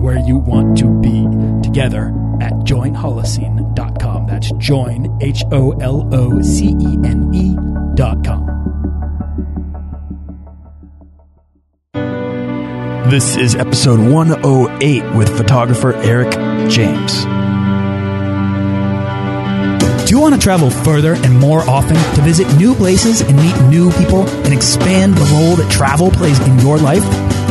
and where you want to be together at joinholocene.com. That's join, H O L O C E N E.com. This is episode 108 with photographer Eric James. Do you want to travel further and more often to visit new places and meet new people and expand the role that travel plays in your life?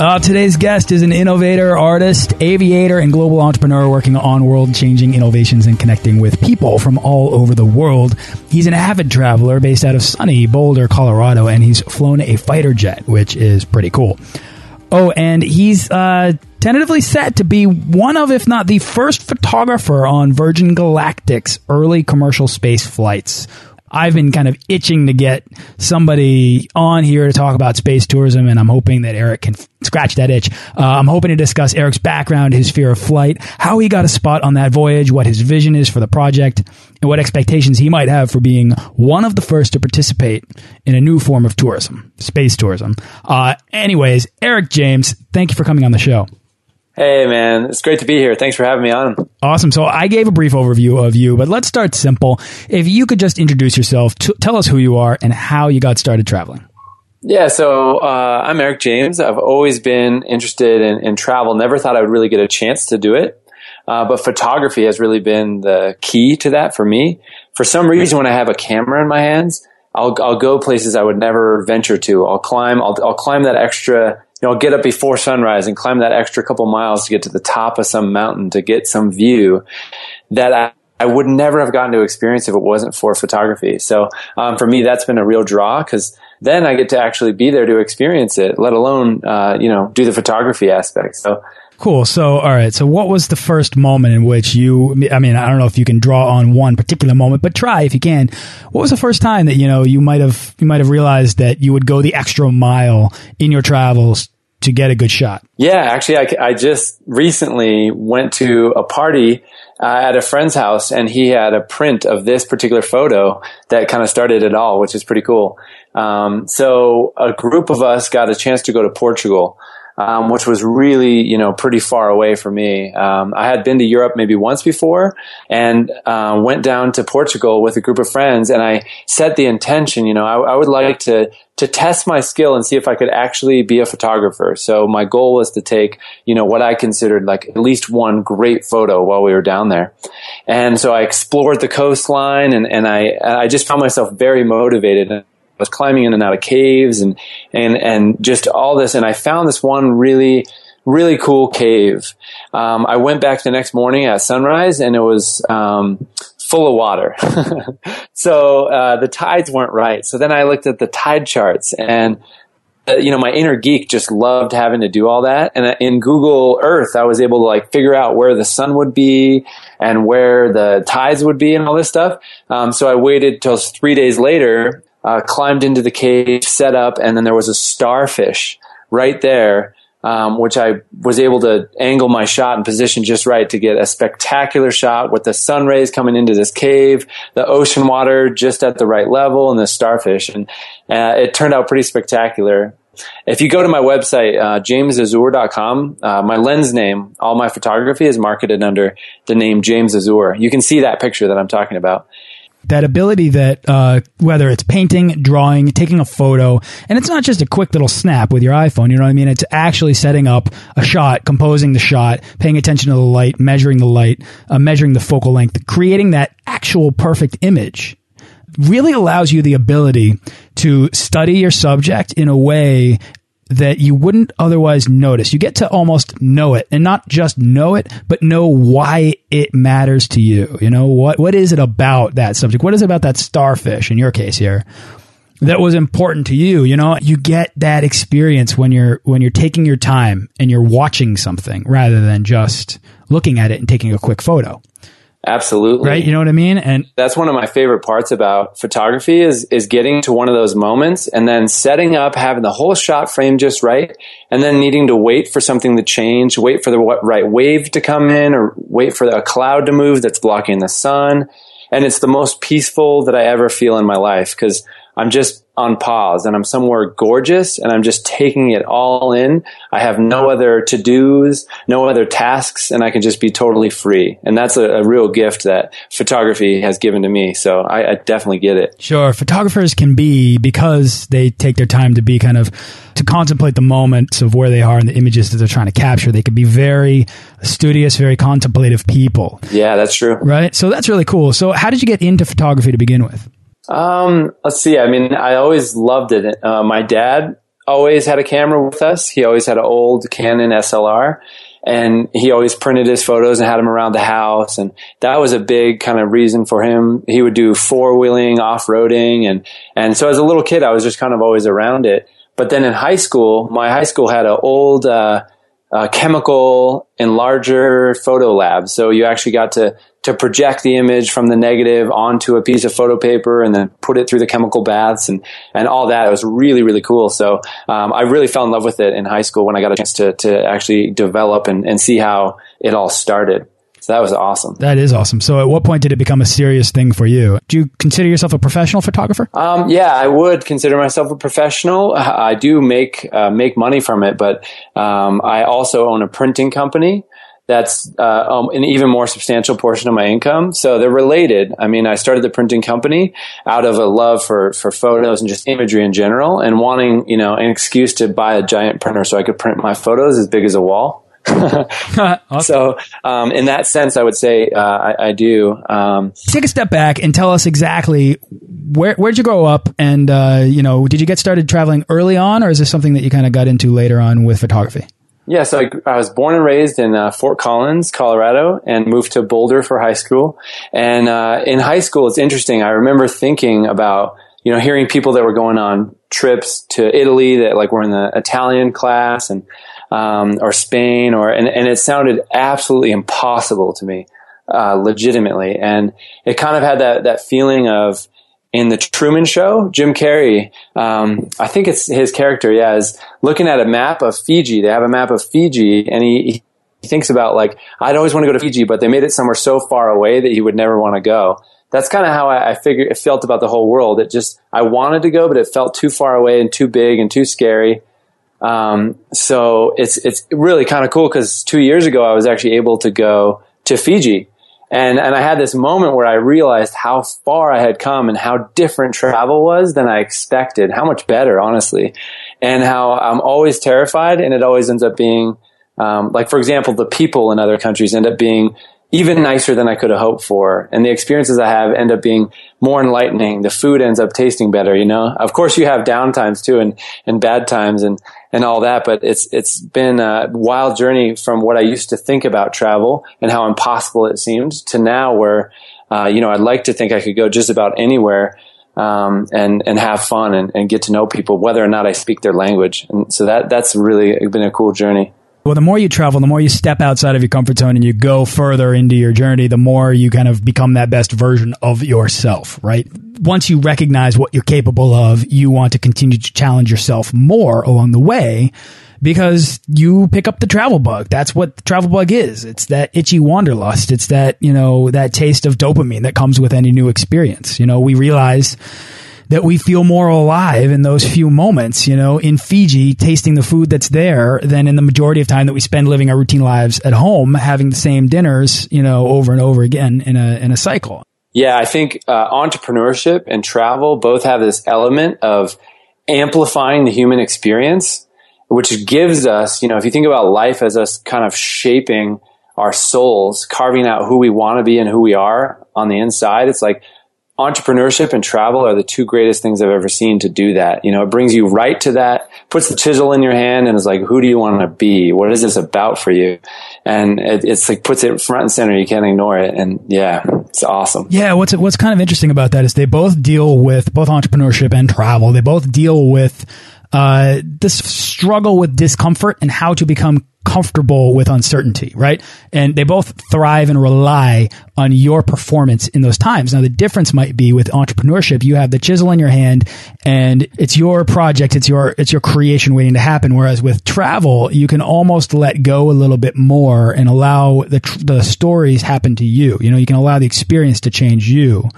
Uh, today's guest is an innovator, artist, aviator, and global entrepreneur working on world changing innovations and connecting with people from all over the world. He's an avid traveler based out of sunny Boulder, Colorado, and he's flown a fighter jet, which is pretty cool. Oh, and he's uh, tentatively set to be one of, if not the first photographer on Virgin Galactic's early commercial space flights. I've been kind of itching to get somebody on here to talk about space tourism, and I'm hoping that Eric can scratch that itch. Uh, I'm hoping to discuss Eric's background, his fear of flight, how he got a spot on that voyage, what his vision is for the project, and what expectations he might have for being one of the first to participate in a new form of tourism, space tourism. Uh, anyways, Eric James, thank you for coming on the show. Hey, man. It's great to be here. Thanks for having me on. Awesome. So I gave a brief overview of you, but let's start simple. If you could just introduce yourself, tell us who you are and how you got started traveling. Yeah, so uh, I'm Eric James. I've always been interested in, in, travel. Never thought I would really get a chance to do it. Uh, but photography has really been the key to that for me. For some reason, when I have a camera in my hands, I'll, I'll go places I would never venture to. I'll climb, I'll, I'll climb that extra you know, get up before sunrise and climb that extra couple miles to get to the top of some mountain to get some view that I, I would never have gotten to experience if it wasn't for photography. So um, for me, that's been a real draw because then I get to actually be there to experience it, let alone uh, you know do the photography aspect. So Cool. So, all right. So, what was the first moment in which you? I mean, I don't know if you can draw on one particular moment, but try if you can. What was the first time that you know you might have you might have realized that you would go the extra mile in your travels to get a good shot? Yeah, actually, I, I just recently went to a party uh, at a friend's house, and he had a print of this particular photo that kind of started it all, which is pretty cool. Um, so, a group of us got a chance to go to Portugal um, which was really, you know, pretty far away for me. Um, I had been to Europe maybe once before and uh, went down to Portugal with a group of friends, and I set the intention, you know, I, I, would like to to test my skill and see if I could actually be a photographer. So my goal was to take, you know, what I considered like at least one great photo while we were down there. And so I explored the coastline, and and I I just found myself very motivated was climbing in and out of caves and and and just all this. And I found this one really really cool cave. Um, I went back the next morning at sunrise, and it was um, full of water. so uh, the tides weren't right. So then I looked at the tide charts and. Uh, you know, my inner geek just loved having to do all that. And in Google Earth, I was able to like figure out where the sun would be and where the tides would be and all this stuff. Um, so I waited till three days later uh, climbed into the cave, set up, and then there was a starfish right there um, which I was able to angle my shot and position just right to get a spectacular shot with the sun rays coming into this cave, the ocean water just at the right level, and the starfish. And uh, it turned out pretty spectacular. If you go to my website, uh, jamesazur.com, uh, my lens name, all my photography is marketed under the name James Azur. You can see that picture that I'm talking about that ability that uh, whether it's painting, drawing, taking a photo, and it's not just a quick little snap with your iPhone. You know what I mean? It's actually setting up a shot, composing the shot, paying attention to the light, measuring the light, uh, measuring the focal length, creating that actual perfect image. Really allows you the ability to study your subject in a way that you wouldn't otherwise notice. You get to almost know it and not just know it, but know why it matters to you. You know, what, what is it about that subject? What is it about that starfish in your case here? That was important to you, you know. You get that experience when you're when you're taking your time and you're watching something rather than just looking at it and taking a quick photo. Absolutely. Right. You know what I mean? And that's one of my favorite parts about photography is, is getting to one of those moments and then setting up, having the whole shot frame just right. And then needing to wait for something to change, wait for the right wave to come in or wait for a cloud to move that's blocking the sun. And it's the most peaceful that I ever feel in my life because I'm just on pause and I'm somewhere gorgeous and I'm just taking it all in. I have no other to dos, no other tasks, and I can just be totally free. And that's a, a real gift that photography has given to me. So I, I, definitely get it. Sure. Photographers can be, because they take their time to be kind of, to contemplate the moments of where they are and the images that they're trying to capture, they can be very studious, very contemplative people. Yeah, that's true. Right. So that's really cool. So how did you get into photography to begin with? Um, let's see. I mean, I always loved it. Uh, my dad always had a camera with us. He always had an old Canon SLR and he always printed his photos and had them around the house. And that was a big kind of reason for him. He would do four wheeling, off roading. And, and so as a little kid, I was just kind of always around it. But then in high school, my high school had an old, uh, uh, chemical enlarger photo lab. So you actually got to to project the image from the negative onto a piece of photo paper and then put it through the chemical baths and, and all that. It was really, really cool. So, um, I really fell in love with it in high school when I got a chance to, to actually develop and, and see how it all started. So that was awesome. That is awesome. So at what point did it become a serious thing for you? Do you consider yourself a professional photographer? Um, yeah, I would consider myself a professional. I do make, uh, make money from it, but, um, I also own a printing company that's uh, um, an even more substantial portion of my income. So they're related. I mean, I started the printing company out of a love for for photos and just imagery in general, and wanting you know an excuse to buy a giant printer so I could print my photos as big as a wall. awesome. So, um, in that sense, I would say uh, I, I, do. Um, Take a step back and tell us exactly where where'd you grow up, and uh, you know, did you get started traveling early on, or is this something that you kind of got into later on with photography? Yeah, so I, I, was born and raised in uh, Fort Collins, Colorado, and moved to Boulder for high school. And uh, in high school, it's interesting. I remember thinking about you know hearing people that were going on trips to Italy that like were in the Italian class and um, or Spain or and, and it sounded absolutely impossible to me, uh, legitimately. And it kind of had that that feeling of in the Truman Show, Jim Carrey, um, I think it's his character, yeah, is looking at a map of Fiji. They have a map of Fiji, and he, he thinks about like, I'd always want to go to Fiji, but they made it somewhere so far away that he would never want to go. That's kind of how I, I figured it felt about the whole world. It just I wanted to go, but it felt too far away and too big and too scary. Um, so it's it's really kind of cool because two years ago I was actually able to go to Fiji and, and I had this moment where I realized how far I had come and how different travel was than I expected, how much better, honestly, and how I'm always terrified and it always ends up being, um, like, for example, the people in other countries end up being even nicer than I could have hoped for. And the experiences I have end up being more enlightening. The food ends up tasting better, you know? Of course you have down times too and, and bad times and, and all that, but it's, it's been a wild journey from what I used to think about travel and how impossible it seemed to now where, uh, you know, I'd like to think I could go just about anywhere. Um, and and have fun and, and get to know people, whether or not I speak their language, and so that that's really been a cool journey. Well, the more you travel, the more you step outside of your comfort zone and you go further into your journey, the more you kind of become that best version of yourself, right? Once you recognize what you're capable of, you want to continue to challenge yourself more along the way because you pick up the travel bug. That's what the travel bug is. It's that itchy wanderlust. It's that, you know, that taste of dopamine that comes with any new experience. You know, we realize that we feel more alive in those few moments, you know, in Fiji, tasting the food that's there than in the majority of time that we spend living our routine lives at home, having the same dinners, you know, over and over again in a, in a cycle. Yeah, I think uh, entrepreneurship and travel both have this element of amplifying the human experience, which gives us, you know, if you think about life as us kind of shaping our souls, carving out who we want to be and who we are on the inside, it's like entrepreneurship and travel are the two greatest things I've ever seen to do that. You know, it brings you right to that, puts the chisel in your hand and is like, who do you want to be? What is this about for you? And it, it's like puts it front and center. You can't ignore it. And yeah, it's awesome. Yeah. What's, what's kind of interesting about that is they both deal with both entrepreneurship and travel. They both deal with, uh, this struggle with discomfort and how to become comfortable with uncertainty, right? And they both thrive and rely on your performance in those times. Now, the difference might be with entrepreneurship, you have the chisel in your hand and it's your project, it's your, it's your creation waiting to happen. Whereas with travel, you can almost let go a little bit more and allow the, the stories happen to you. You know, you can allow the experience to change you.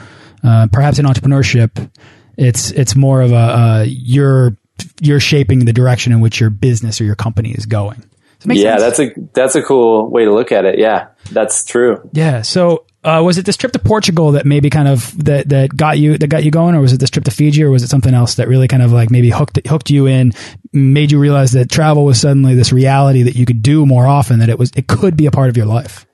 Uh, perhaps in entrepreneurship, it's, it's more of a, uh, you're, you're shaping the direction in which your business or your company is going yeah, sense? that's a that's a cool way to look at it. Yeah, that's true. Yeah. So uh, was it this trip to Portugal that maybe kind of that that got you that got you going, or was it this trip to Fiji, or was it something else that really kind of like maybe hooked hooked you in, made you realize that travel was suddenly this reality that you could do more often, that it was it could be a part of your life.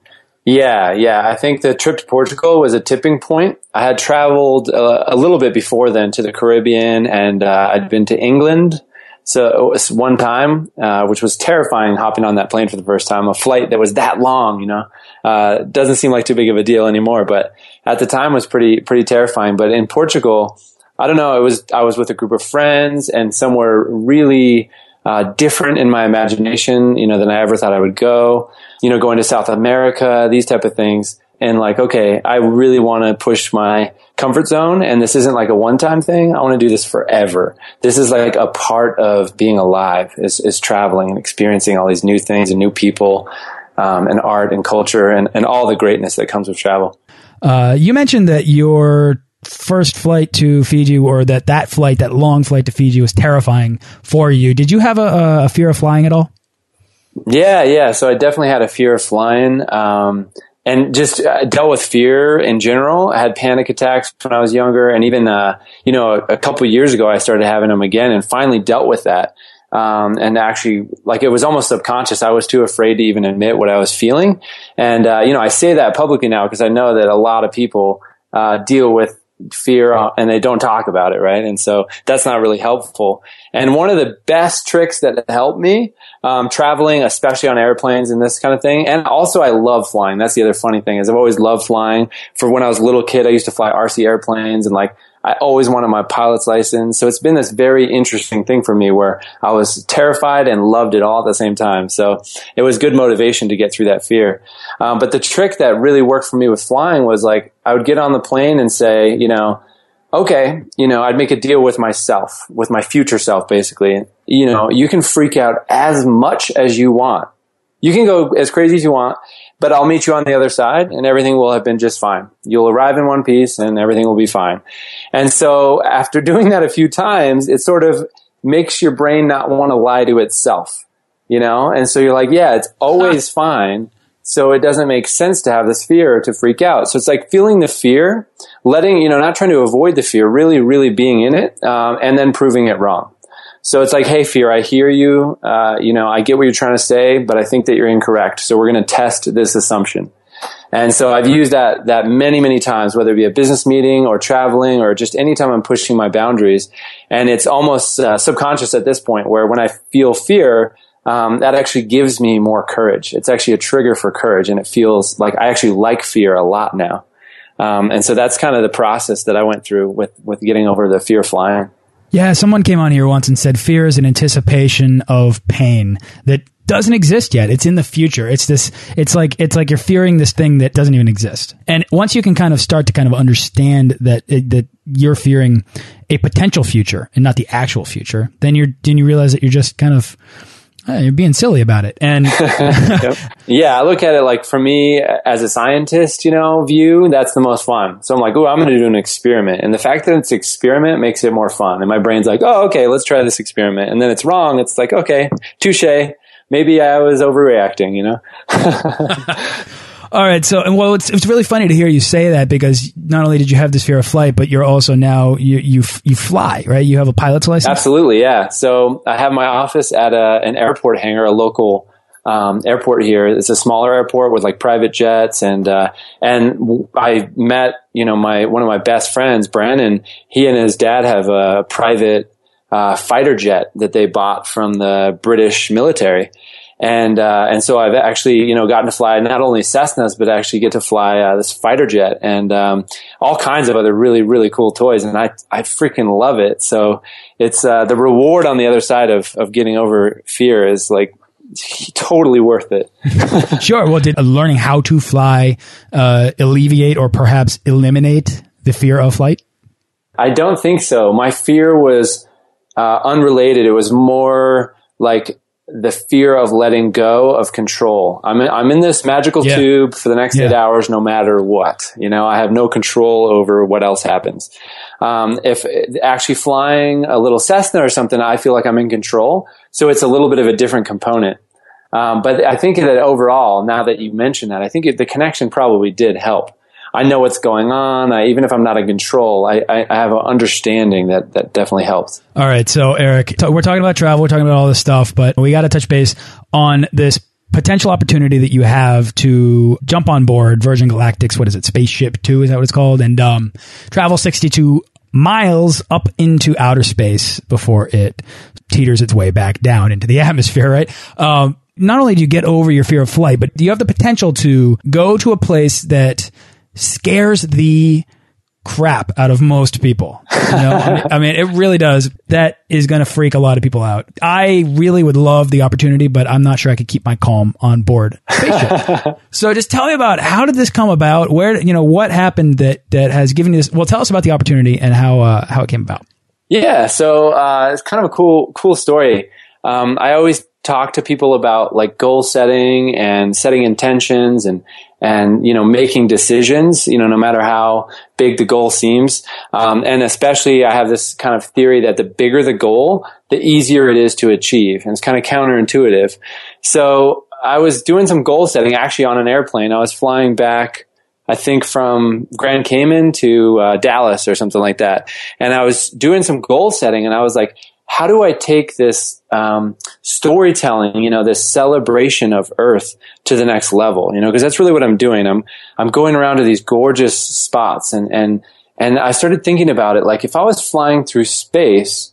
Yeah, yeah. I think the trip to Portugal was a tipping point. I had traveled a, a little bit before then to the Caribbean, and uh, I'd been to England so one time, uh, which was terrifying, hopping on that plane for the first time, a flight that was that long, you know, uh, doesn't seem like too big of a deal anymore, but at the time was pretty, pretty terrifying. But in Portugal, I don't know, it was, I was with a group of friends and somewhere really, uh, different in my imagination, you know, than I ever thought I would go, you know, going to South America, these type of things. And like, okay, I really want to push my, comfort zone and this isn't like a one time thing. I want to do this forever. This is like a part of being alive is, is traveling and experiencing all these new things and new people, um, and art and culture and, and all the greatness that comes with travel. Uh, you mentioned that your first flight to Fiji or that that flight, that long flight to Fiji was terrifying for you. Did you have a, a fear of flying at all? Yeah, yeah. So I definitely had a fear of flying. Um, and just uh, dealt with fear in general. I had panic attacks when I was younger, and even uh, you know a, a couple years ago, I started having them again, and finally dealt with that. Um, and actually, like it was almost subconscious. I was too afraid to even admit what I was feeling, and uh, you know I say that publicly now because I know that a lot of people uh, deal with fear and they don't talk about it, right? And so that's not really helpful. And one of the best tricks that helped me um, traveling, especially on airplanes and this kind of thing. And also, I love flying. That's the other funny thing is I've always loved flying. For when I was a little kid, I used to fly RC airplanes and like I always wanted my pilot's license. So it's been this very interesting thing for me where I was terrified and loved it all at the same time. So it was good motivation to get through that fear. Um, but the trick that really worked for me with flying was like I would get on the plane and say, you know, okay, you know, I'd make a deal with myself, with my future self, basically. You know, you can freak out as much as you want. You can go as crazy as you want, but I'll meet you on the other side and everything will have been just fine. You'll arrive in one piece and everything will be fine. And so after doing that a few times, it sort of makes your brain not want to lie to itself, you know? And so you're like, yeah, it's always fine. So it doesn't make sense to have this fear to freak out. So it's like feeling the fear, letting, you know, not trying to avoid the fear, really, really being in it, um, and then proving it wrong. So it's like, hey, fear, I hear you. Uh, you know, I get what you're trying to say, but I think that you're incorrect. So we're going to test this assumption. And so I've used that, that many, many times, whether it be a business meeting or traveling or just anytime I'm pushing my boundaries. And it's almost uh, subconscious at this point where when I feel fear, um, that actually gives me more courage. It's actually a trigger for courage, and it feels like I actually like fear a lot now. Um, and so that's kind of the process that I went through with with getting over the fear of flying. Yeah, someone came on here once and said fear is an anticipation of pain that doesn't exist yet. It's in the future. It's this, it's like, it's like you're fearing this thing that doesn't even exist. And once you can kind of start to kind of understand that, that you're fearing a potential future and not the actual future, then you're, then you realize that you're just kind of, Uh, you're being silly about it. And yep. yeah, I look at it like for me as a scientist, you know, view, that's the most fun. So I'm like, oh, I'm going to do an experiment. And the fact that it's experiment makes it more fun. And my brain's like, oh, okay, let's try this experiment. And then it's wrong. It's like, okay, touche. Maybe I was overreacting, you know? All right. So, and well, it's, it's really funny to hear you say that because not only did you have this fear of flight, but you're also now, you, you, you fly, right? You have a pilot's license? Absolutely. Yeah. So I have my office at a, an airport hangar, a local, um, airport here. It's a smaller airport with like private jets, and uh, and I met you know my one of my best friends, Brandon. He and his dad have a private uh, fighter jet that they bought from the British military, and uh, and so I've actually you know gotten to fly not only Cessnas but actually get to fly uh, this fighter jet and um, all kinds of other really really cool toys and I I freaking love it so it's uh, the reward on the other side of of getting over fear is like totally worth it. sure. Well, did learning how to fly uh, alleviate or perhaps eliminate the fear of flight? I don't think so. My fear was uh, unrelated. It was more like the fear of letting go of control. I'm in, I'm in this magical yeah. tube for the next yeah. eight hours, no matter what. You know, I have no control over what else happens. Um, if actually flying a little Cessna or something, I feel like I'm in control. So it's a little bit of a different component. Um, but I think that overall, now that you mentioned that, I think it, the connection probably did help. I know what's going on. I, even if I'm not in control, I, I, I, have an understanding that that definitely helps. All right. So, Eric, we're talking about travel, we're talking about all this stuff, but we got to touch base on this potential opportunity that you have to jump on board Virgin Galactic's, what is it, Spaceship Two? Is that what it's called? And um, travel 62 miles up into outer space before it teeters its way back down into the atmosphere, right? Um, not only do you get over your fear of flight, but you have the potential to go to a place that scares the crap out of most people. You know? I, mean, I, mean, it really does. That is going to freak a lot of people out. I really would love the opportunity, but I'm not sure I could keep my calm on board so just tell me about how did this come about? Where, you know, what happened that, that has given you this? Well, tell us about the opportunity and how, uh, how it came about. Yeah. So, uh, it's kind of a cool, cool story. Um, I always talk to people about like goal setting and setting intentions and and you know making decisions you know no matter how big the goal seems. Um, and especially i have this kind of theory that the bigger the goal the easier it is to achieve. And it's kind of counterintuitive. So i was doing some goal setting actually on an airplane. I was flying back I think from Grand Cayman to uh, Dallas or something like that. And I was doing some goal setting and I was like, how do I take this um, storytelling, you know, this celebration of Earth to the next level? You know, because that's really what I'm doing. I'm I'm going around to these gorgeous spots, and and and I started thinking about it. Like if I was flying through space,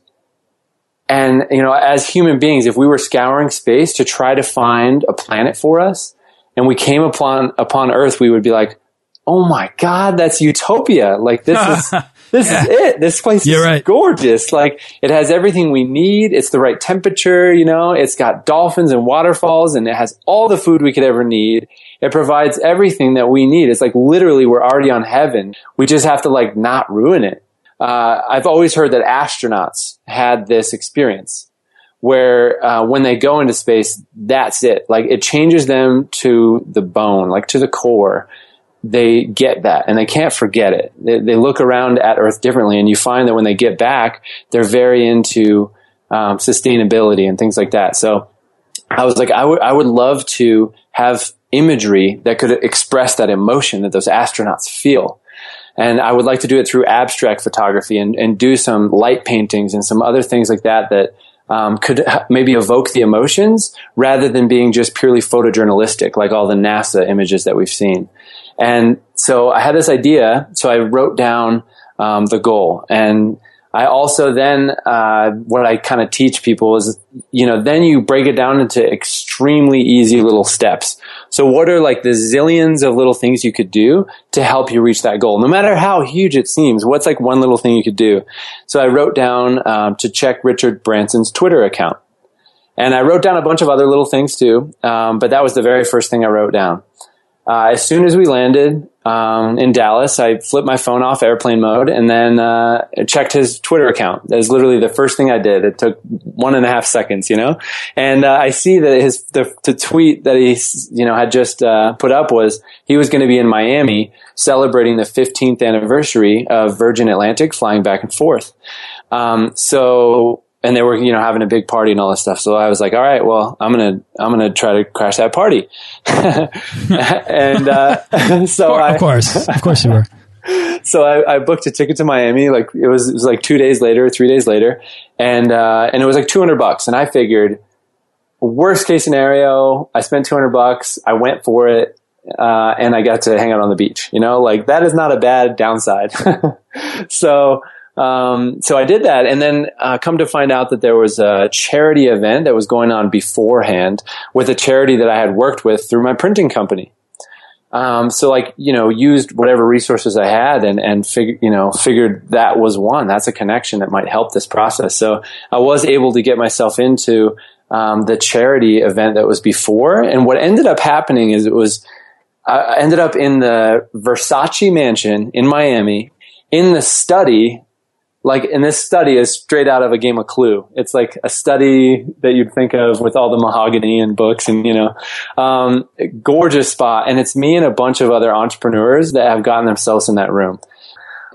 and you know, as human beings, if we were scouring space to try to find a planet for us, and we came upon upon Earth, we would be like, "Oh my God, that's utopia! Like this is." this yeah. is it. This place You're is right. gorgeous. Like it has everything we need. It's the right temperature, you know, it's got dolphins and waterfalls and it has all the food we could ever need. It provides everything that we need. It's like literally we're already on heaven. We just have to like not ruin it. Uh, I've always heard that astronauts had this experience where uh, when they go into space, that's it. Like it changes them to the bone, like to the core they get that and they can't forget it. They, they, look around at Earth differently, and you find that when they get back, they're very into um, sustainability and things like that. So I was like, I would I would love to have imagery that could express that emotion that those astronauts feel. And I would like to do it through abstract photography and, and do some light paintings and some other things like that that um, could maybe evoke the emotions rather than being just purely photojournalistic, like all the NASA images that we've seen. And so I had this idea, so I wrote down um, the goal. And I also then, uh, what I kind of teach people is, you know, then you break it down into extremely easy little steps. So what are like the zillions of little things you could do to help you reach that goal? No matter how huge it seems, what's like one little thing you could do? So I wrote down um, to check Richard Branson's Twitter account. And I wrote down a bunch of other little things too, um, but that was the very first thing I wrote down. Uh, as soon as we landed um, in Dallas, I flipped my phone off airplane mode and then uh, checked his Twitter account. That was literally the first thing I did. It took one and a half seconds, you know. And uh, I see that his the, the, tweet that he you know had just uh, put up was he was going to be in Miami celebrating the 15th anniversary of Virgin Atlantic flying back and forth. Um, so and they were, you know, having a big party and all this stuff. So I was like, all right, well, I'm going to, I'm going to try to crash that party. and, uh, so of course, I, of course you were. so I, I, booked a ticket to Miami. Like it was, it was like two days later, three days later. And, uh, and it was like 200 bucks. And I figured worst case scenario, I spent 200 bucks. I went for it. Uh, and I got to hang out on the beach, you know, like that is not a bad downside. so, um, so I did that, and then uh, come to find out that there was a charity event that was going on beforehand with a charity that I had worked with through my printing company. Um, so like you know, used whatever resources I had, and and fig- you know figured that was one. That's a connection that might help this process. So I was able to get myself into um, the charity event that was before, and what ended up happening is it was. I ended up in the Versace mansion in Miami in the study like, and this study is straight out of a game of Clue. It's like a study that you'd think of with all the mahogany and books and, you know, um, gorgeous spot. And it's me and a bunch of other entrepreneurs that have gotten themselves in that room.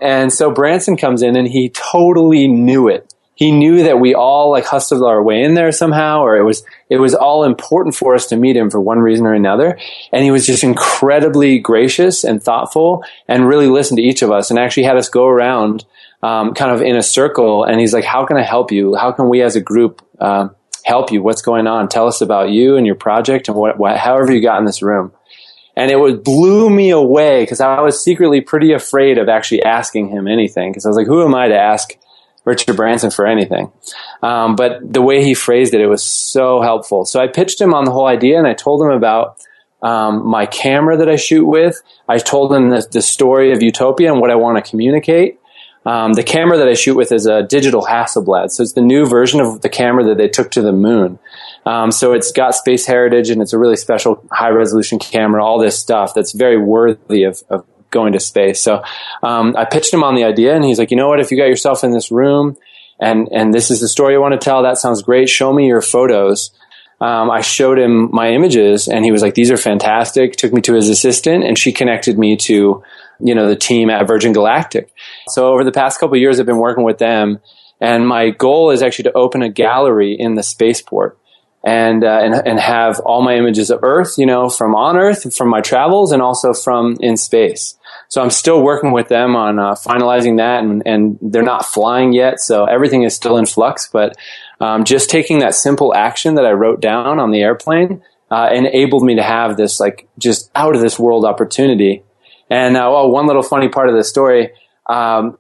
And so Branson comes in and he totally knew it. He knew that we all like hustled our way in there somehow, or it was, it was all important for us to meet him for one reason or another. And he was just incredibly gracious and thoughtful and really listened to each of us and actually had us go around um, kind of in a circle, and he's like, "How can I help you? How can we as a group uh, help you? What's going on? Tell us about you and your project and what, what however you got in this room." And it was blew me away because I was secretly pretty afraid of actually asking him anything because I was like, "Who am I to ask?" Richard Branson for anything. Um, but the way he phrased it, it was so helpful. So I pitched him on the whole idea and I told him about um, my camera that I shoot with. I told him the, the, story of Utopia and what I want to communicate. Um, the camera that I shoot with is a digital Hasselblad, so it's the new version of the camera that they took to the moon. Um, so it's got space heritage and it's a really special high resolution camera, all this stuff that's very worthy of, of going to space. So um, I pitched him on the idea and he's like, you know what, if you got yourself in this room and, and this is the story you want to tell, that sounds great. Show me your photos. Um, I showed him my images and he was like, these are fantastic. Took me to his assistant and she connected me to you know, the team at Virgin Galactic. So over the past couple years, I've been working with them, and my goal is actually to open a gallery in the spaceport. And, uh, and and have all my images of Earth, you know, from on Earth, from my travels, and also from in space. So I'm still working with them on uh, finalizing that, and, and they're not flying yet, so everything is still in flux. But um, just taking that simple action that I wrote down on the airplane uh, enabled me to have this like just out of this world opportunity and uh, well, one little funny part of the story, um,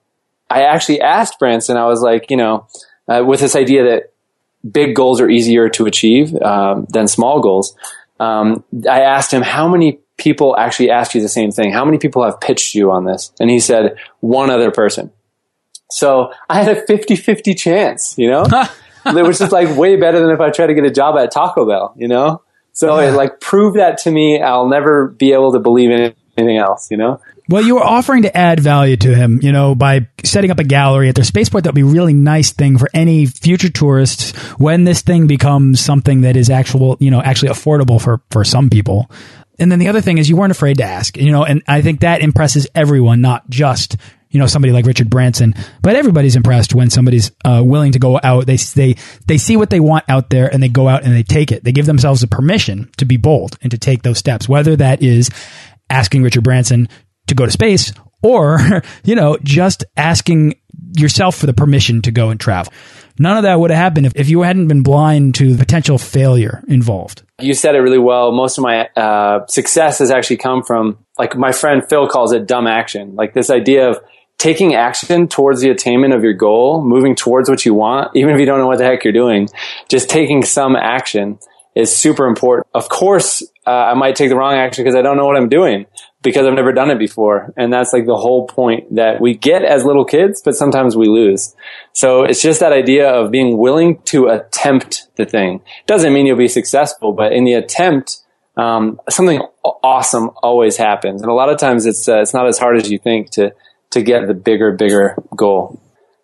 I actually asked Branson, I was like, you know, uh, with this idea that big goals are easier to achieve um, than small goals. Um, I asked him how many people actually asked you the same thing. How many people have pitched you on this? And he said one other person. So I had a 50-50 chance, you know, which is like way better than if I tried to get a job at Taco Bell, you know? So it like proved that to me. I'll never be able to believe in it anything else, you know? Well, you were offering to add value to him, you know, by setting up a gallery at their spaceport. That would be a really nice thing for any future tourists when this thing becomes something that is actual, you know, actually affordable for, for some people. And then the other thing is you weren't afraid to ask, you know, and I think that impresses everyone, not just you know somebody like Richard Branson, but everybody's impressed when somebody's uh, willing to go out. They they they see what they want out there and they go out and they take it. They give themselves a permission to be bold and to take those steps, whether that is asking Richard Branson to go to space or, you know, just asking yourself for the permission to go and travel. None of that would have happened if, if you hadn't been blind to the potential failure involved. You said it really well. Most of my uh, success has actually come from, like my friend Phil calls it dumb action. Like this idea of taking action towards the attainment of your goal, moving towards what you want, even if you don't know what the heck you're doing, just taking some action is super important. Of course, uh, I might take the wrong action because I don't know what I'm doing because I've never done it before. And that's like the whole point that we get as little kids, but sometimes we lose. So it's just that idea of being willing to attempt the thing. Doesn't mean you'll be successful, but in the attempt, um, something awesome always happens. And a lot of times it's uh, it's not as hard as you think to to get the bigger, bigger goal.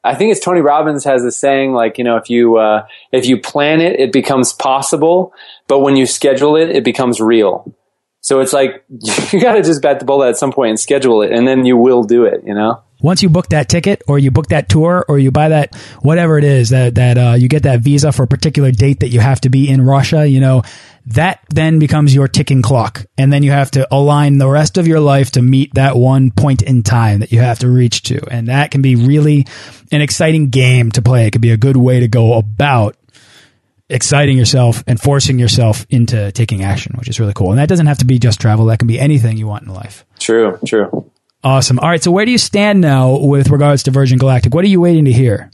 I think it's Tony Robbins has a saying like, you know, if you, uh, if you plan it, it becomes possible, but when you schedule it, it becomes real. So it's like, you gotta just bet the bullet at some point and schedule it and then you will do it, you know? Once you book that ticket or you book that tour or you buy that, whatever it is that, that, uh, you get that visa for a particular date that you have to be in Russia, you know, that then becomes your ticking clock. And then you have to align the rest of your life to meet that one point in time that you have to reach to. And that can be really an exciting game to play. It could be a good way to go about exciting yourself and forcing yourself into taking action, which is really cool. And that doesn't have to be just travel. That can be anything you want in life. True, true. Awesome. All right. So where do you stand now with regards to Virgin Galactic? What are you waiting to hear?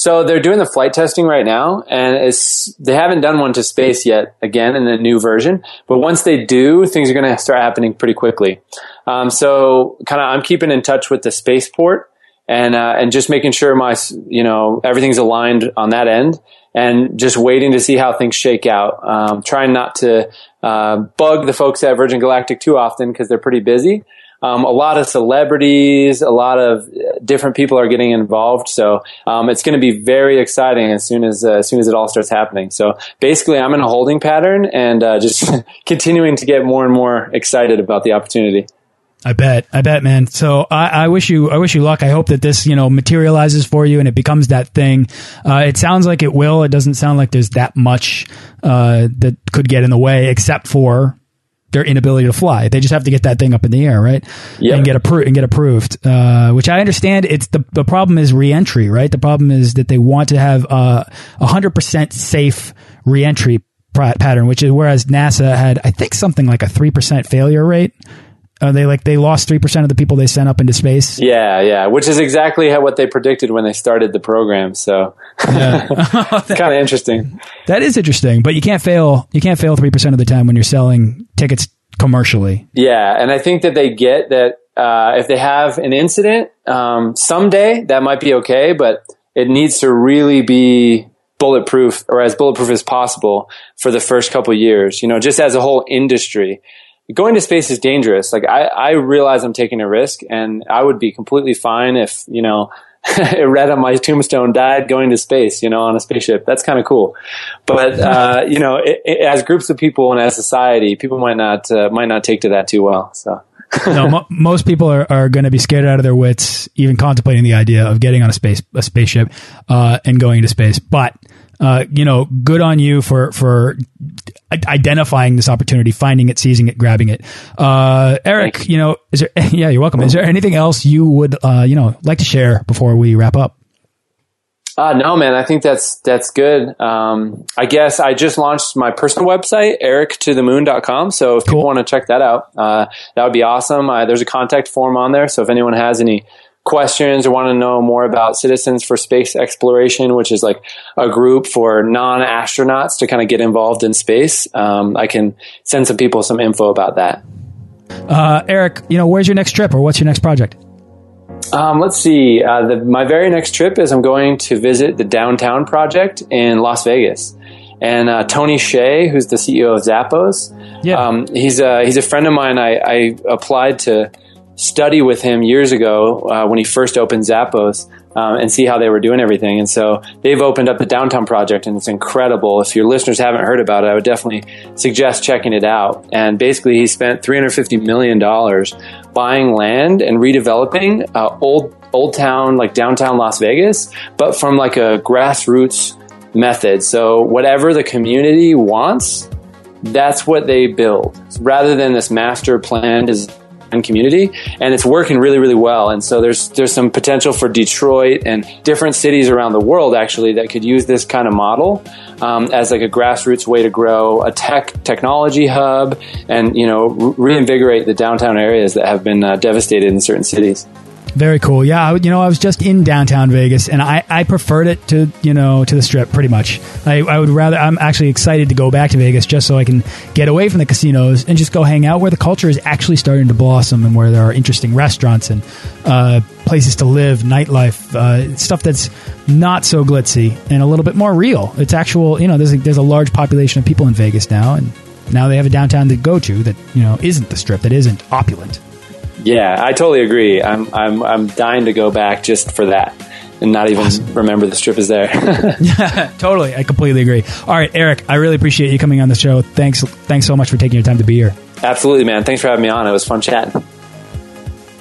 So they're doing the flight testing right now, and it's they haven't done one to space yet. Again, in the new version, but once they do, things are going to start happening pretty quickly. Um, so, kind of, I'm keeping in touch with the spaceport and uh, and just making sure my you know everything's aligned on that end, and just waiting to see how things shake out. Um, trying not to uh, bug the folks at Virgin Galactic too often because they're pretty busy um, a lot of celebrities, a lot of different people are getting involved. So um, it's going to be very exciting as soon as uh, as soon as it all starts happening. So basically, I'm in a holding pattern and uh, just continuing to get more and more excited about the opportunity. I bet, I bet, man. So I, I, wish you, I wish you luck. I hope that this, you know, materializes for you and it becomes that thing. Uh, it sounds like it will. It doesn't sound like there's that much uh, that could get in the way, except for their inability to fly. They just have to get that thing up in the air, right? Yeah. And get approved and get approved. Uh, which I understand. It's the the problem is reentry, right? The problem is that they want to have uh, a hundred percent safe reentry pattern, which is whereas NASA had, I think, something like a three percent failure rate. Uh, they like they lost three percent of the people they sent up into space. Yeah, yeah, which is exactly how, what they predicted when they started the program. So, yeah. kind of interesting. That is interesting, but you can't fail. You can't fail three percent of the time when you're selling tickets commercially. Yeah, and I think that they get that uh, if they have an incident um, someday, that might be okay, but it needs to really be bulletproof or as bulletproof as possible for the first couple years. You know, just as a whole industry going to space is dangerous. Like I, I realize I'm taking a risk and I would be completely fine if, you know, it read on my tombstone, died going to space, you know, on a spaceship. That's kind of cool. But, uh, you know, it, it, as groups of people and as society, people might not, uh, might not take to that too well. So. no, mo most people are, are going to be scared out of their wits, even contemplating the idea of getting on a space, a spaceship, uh, and going into space. But, uh, you know, good on you for for identifying this opportunity, finding it, seizing it, grabbing it. Uh, Eric, Thanks. you know, is there? Yeah, you're welcome. Is there anything else you would, uh, you know, like to share before we wrap up? Uh, no, man, I think that's, that's good. Um, I guess I just launched my personal website, erictothemoon.com. So if cool. people want to check that out, uh, that would be awesome. Uh, there's a contact form on there. So if anyone has any questions or want to know more about Citizens for Space Exploration, which is like a group for non astronauts to kind of get involved in space, um, I can send some people some info about that. Uh, Eric, you know, where's your next trip or what's your next project? Um, let's see. Uh, the, my very next trip is I'm going to visit the Downtown Project in Las Vegas. And uh, Tony Hsieh, who's the CEO of Zappos, yeah. Um, he's a he's a friend of mine. I, I applied to study with him years ago uh, when he first opened Zappos um, and see how they were doing everything. And so they've opened up the Downtown Project, and it's incredible. If your listeners haven't heard about it, I would definitely suggest checking it out. And basically, he spent $350 million buying land and redeveloping uh, old old town like downtown Las Vegas, but from like a grassroots method. So whatever the community wants, that's what they build rather than this master plan design community and it's working really really well. And so there's there's some potential for Detroit and different cities around the world actually that could use this kind of model um, as like a grassroots way to grow a tech technology hub and you know reinvigorate the downtown areas that have been uh, devastated in certain cities very cool. Yeah, I, you know, I was just in downtown Vegas, and I, I preferred it to you know to the Strip pretty much. I, I would rather. I'm actually excited to go back to Vegas just so I can get away from the casinos and just go hang out where the culture is actually starting to blossom and where there are interesting restaurants and uh, places to live, nightlife, uh, stuff that's not so glitzy and a little bit more real. It's actual. You know, there's a, there's a large population of people in Vegas now, and Now they have a downtown to go to that you know isn't the strip, that isn't opulent. Yeah, I totally agree. I'm I'm I'm dying to go back just for that and not even awesome. remember the strip is there. yeah, totally. I completely agree. All right, Eric, I really appreciate you coming on the show. Thanks thanks so much for taking your time to be here. Absolutely, man. Thanks for having me on. It was fun chatting.